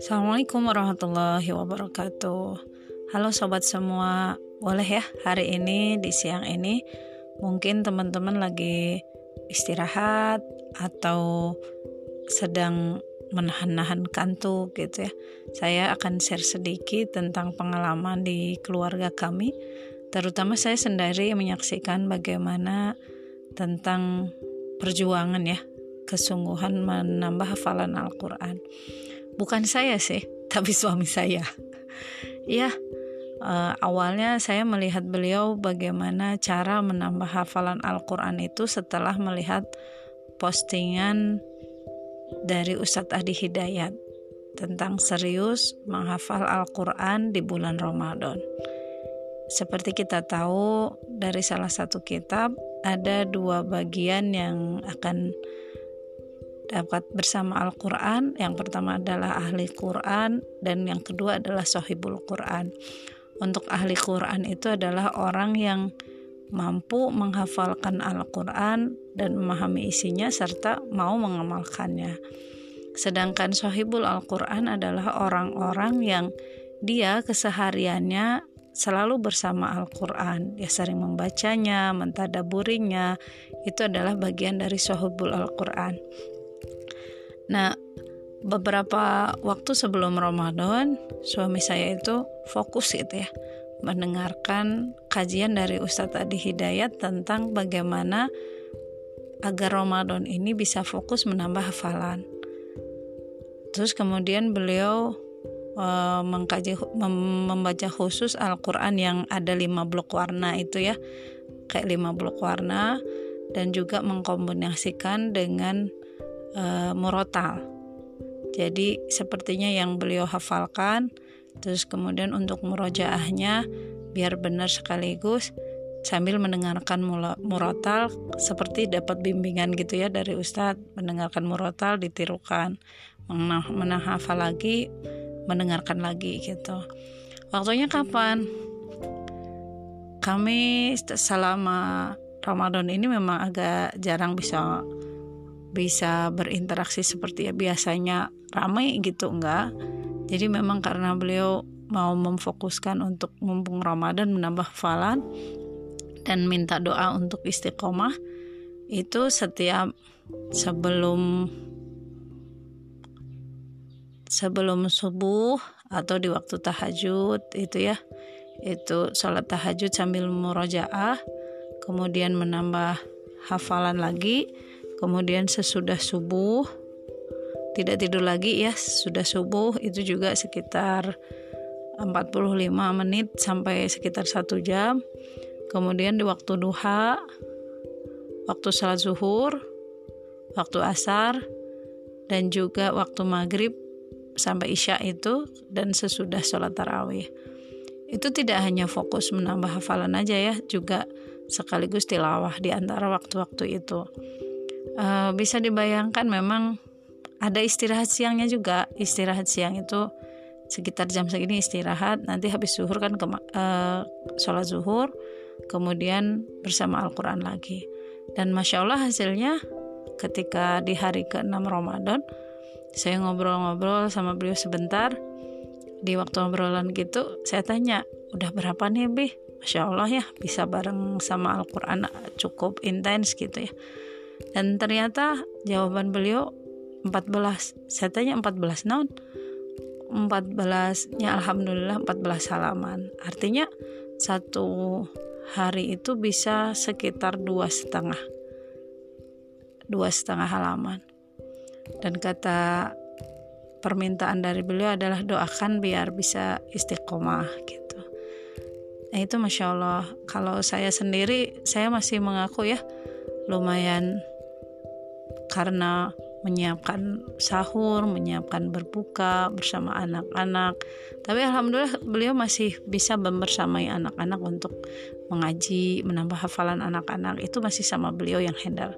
Assalamualaikum warahmatullahi wabarakatuh. Halo sobat semua, boleh ya hari ini di siang ini mungkin teman-teman lagi istirahat atau sedang menahan-nahan kantuk gitu ya. Saya akan share sedikit tentang pengalaman di keluarga kami, terutama saya sendiri menyaksikan bagaimana tentang perjuangan ya, kesungguhan menambah hafalan Al-Qur'an bukan saya sih tapi suami saya ya uh, awalnya saya melihat beliau bagaimana cara menambah hafalan Al-Quran itu setelah melihat postingan dari Ustadz Adi Hidayat tentang serius menghafal Al-Quran di bulan Ramadan. Seperti kita tahu dari salah satu kitab ada dua bagian yang akan dapat bersama Al-Quran. Yang pertama adalah ahli Quran dan yang kedua adalah sohibul Quran. Untuk ahli Quran itu adalah orang yang mampu menghafalkan Al-Quran dan memahami isinya serta mau mengamalkannya. Sedangkan sohibul Al-Quran adalah orang-orang yang dia kesehariannya selalu bersama Al-Quran. Dia sering membacanya, mentadaburinya. Itu adalah bagian dari sohibul Al-Quran. Nah, beberapa waktu sebelum Ramadan, suami saya itu fokus itu ya, mendengarkan kajian dari Ustadz Adi Hidayat tentang bagaimana agar Ramadan ini bisa fokus menambah hafalan. Terus kemudian beliau uh, mengkaji mem, membaca khusus Al-Qur'an yang ada lima blok warna itu ya. Kayak lima blok warna dan juga mengkombinasikan dengan uh, murotal. Jadi sepertinya yang beliau hafalkan, terus kemudian untuk murojaahnya biar benar sekaligus sambil mendengarkan murotal seperti dapat bimbingan gitu ya dari ustadz mendengarkan murotal ditirukan menah, menahafal lagi mendengarkan lagi gitu. Waktunya kapan? Kami selama Ramadan ini memang agak jarang bisa bisa berinteraksi seperti ya biasanya ramai gitu enggak. Jadi memang karena beliau mau memfokuskan untuk mumpung Ramadan menambah hafalan dan minta doa untuk istiqomah itu setiap sebelum sebelum subuh atau di waktu tahajud itu ya. Itu sholat tahajud sambil murojaah kemudian menambah hafalan lagi kemudian sesudah subuh tidak tidur lagi ya sudah subuh itu juga sekitar 45 menit sampai sekitar satu jam. Kemudian di waktu duha waktu salat zuhur waktu asar dan juga waktu maghrib sampai isya itu dan sesudah sholat tarawih. Itu tidak hanya fokus menambah hafalan aja ya juga sekaligus tilawah di antara waktu-waktu itu. Uh, bisa dibayangkan memang ada istirahat siangnya juga. Istirahat siang itu sekitar jam segini istirahat nanti habis zuhur kan uh, sholat zuhur kemudian bersama Al-Quran lagi. Dan masya Allah hasilnya ketika di hari ke-6 Ramadan saya ngobrol-ngobrol sama beliau sebentar. Di waktu obrolan gitu saya tanya udah berapa nih Bih? Masya Allah ya bisa bareng sama Al-Quran cukup intens gitu ya. Dan ternyata jawaban beliau 14 saya tanya 14 naon? 14 nya alhamdulillah 14 halaman artinya satu hari itu bisa sekitar dua setengah. Dua setengah halaman dan kata permintaan dari beliau adalah doakan biar bisa istiqomah gitu nah itu masya Allah kalau saya sendiri saya masih mengaku ya lumayan karena menyiapkan sahur, menyiapkan berbuka bersama anak-anak. Tapi alhamdulillah beliau masih bisa membersamai anak-anak untuk mengaji, menambah hafalan anak-anak. Itu masih sama beliau yang handle.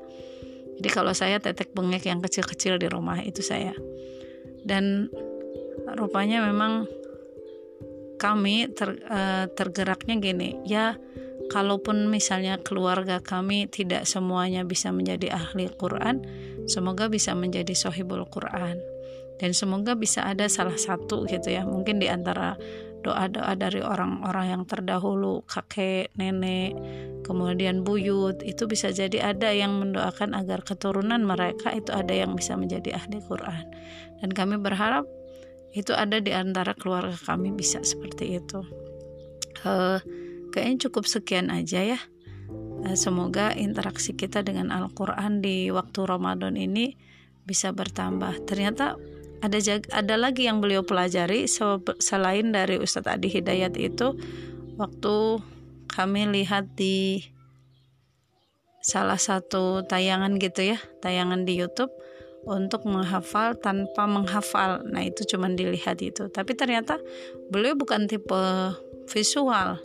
Jadi kalau saya tetek bengek yang kecil-kecil di rumah itu saya. Dan rupanya memang kami ter, uh, tergeraknya gini ya kalaupun misalnya keluarga kami tidak semuanya bisa menjadi ahli Quran semoga bisa menjadi sohibul Quran dan semoga bisa ada salah satu gitu ya mungkin di antara doa-doa dari orang-orang yang terdahulu kakek nenek kemudian buyut itu bisa jadi ada yang mendoakan agar keturunan mereka itu ada yang bisa menjadi ahli Quran. Dan kami berharap itu ada di antara keluarga kami bisa seperti itu. Uh, kayaknya cukup sekian aja ya. Uh, semoga interaksi kita dengan Al-Quran di waktu Ramadan ini bisa bertambah. Ternyata ada ada lagi yang beliau pelajari selain dari Ustadz Adi Hidayat itu waktu kami lihat di salah satu tayangan gitu ya tayangan di YouTube untuk menghafal tanpa menghafal. Nah, itu cuma dilihat itu. Tapi ternyata beliau bukan tipe visual,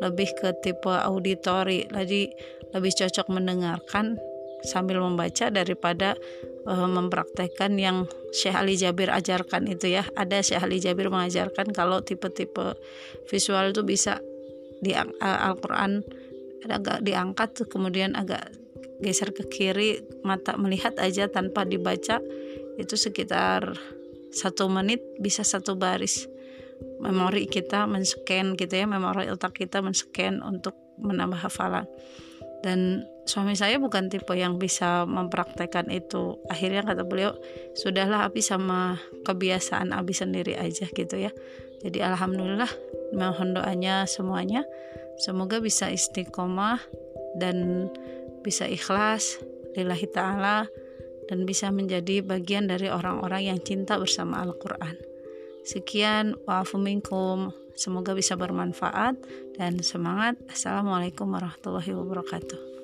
lebih ke tipe auditori. Jadi lebih cocok mendengarkan sambil membaca daripada uh, mempraktekkan yang Syekh Ali Jabir ajarkan itu ya. Ada Syekh Ali Jabir mengajarkan kalau tipe-tipe visual itu bisa di uh, Al-Qur'an agak diangkat kemudian agak geser ke kiri mata melihat aja tanpa dibaca itu sekitar satu menit bisa satu baris memori kita men-scan gitu ya memori otak kita men-scan untuk menambah hafalan dan suami saya bukan tipe yang bisa mempraktekkan itu. Akhirnya kata beliau sudahlah Abi sama kebiasaan Abi sendiri aja gitu ya. Jadi alhamdulillah mohon doanya semuanya. Semoga bisa istiqomah dan bisa ikhlas lillahi ta'ala dan bisa menjadi bagian dari orang-orang yang cinta bersama Al-Quran. Sekian, wa'afu minkum. Semoga bisa bermanfaat dan semangat. Assalamualaikum warahmatullahi wabarakatuh.